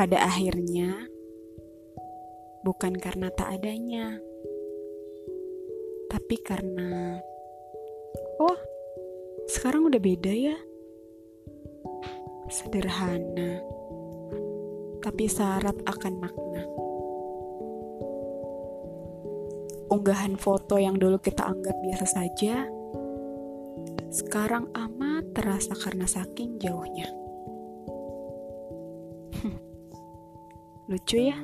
Pada akhirnya, bukan karena tak adanya, tapi karena, oh, sekarang udah beda ya. Sederhana, tapi syarat akan makna. Unggahan foto yang dulu kita anggap biasa saja, sekarang amat terasa karena saking jauhnya. Lucu ya?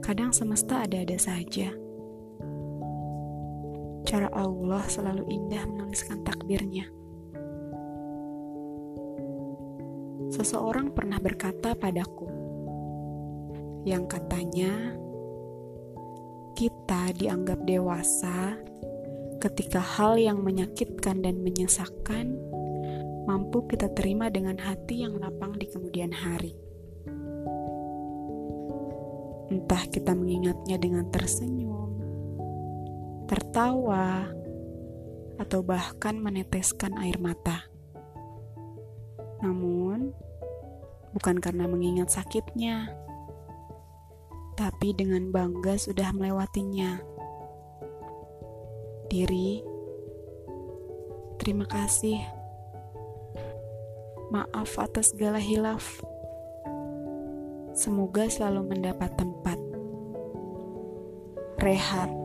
Kadang semesta ada-ada saja. Cara Allah selalu indah menuliskan takdirnya. Seseorang pernah berkata padaku, yang katanya kita dianggap dewasa ketika hal yang menyakitkan dan menyesakkan mampu kita terima dengan hati yang lapang di kemudian hari. Entah kita mengingatnya dengan tersenyum, tertawa, atau bahkan meneteskan air mata. Namun, bukan karena mengingat sakitnya, tapi dengan bangga sudah melewatinya. Diri, terima kasih. Maaf atas segala hilaf. Semoga selalu mendapat tempat. Rehat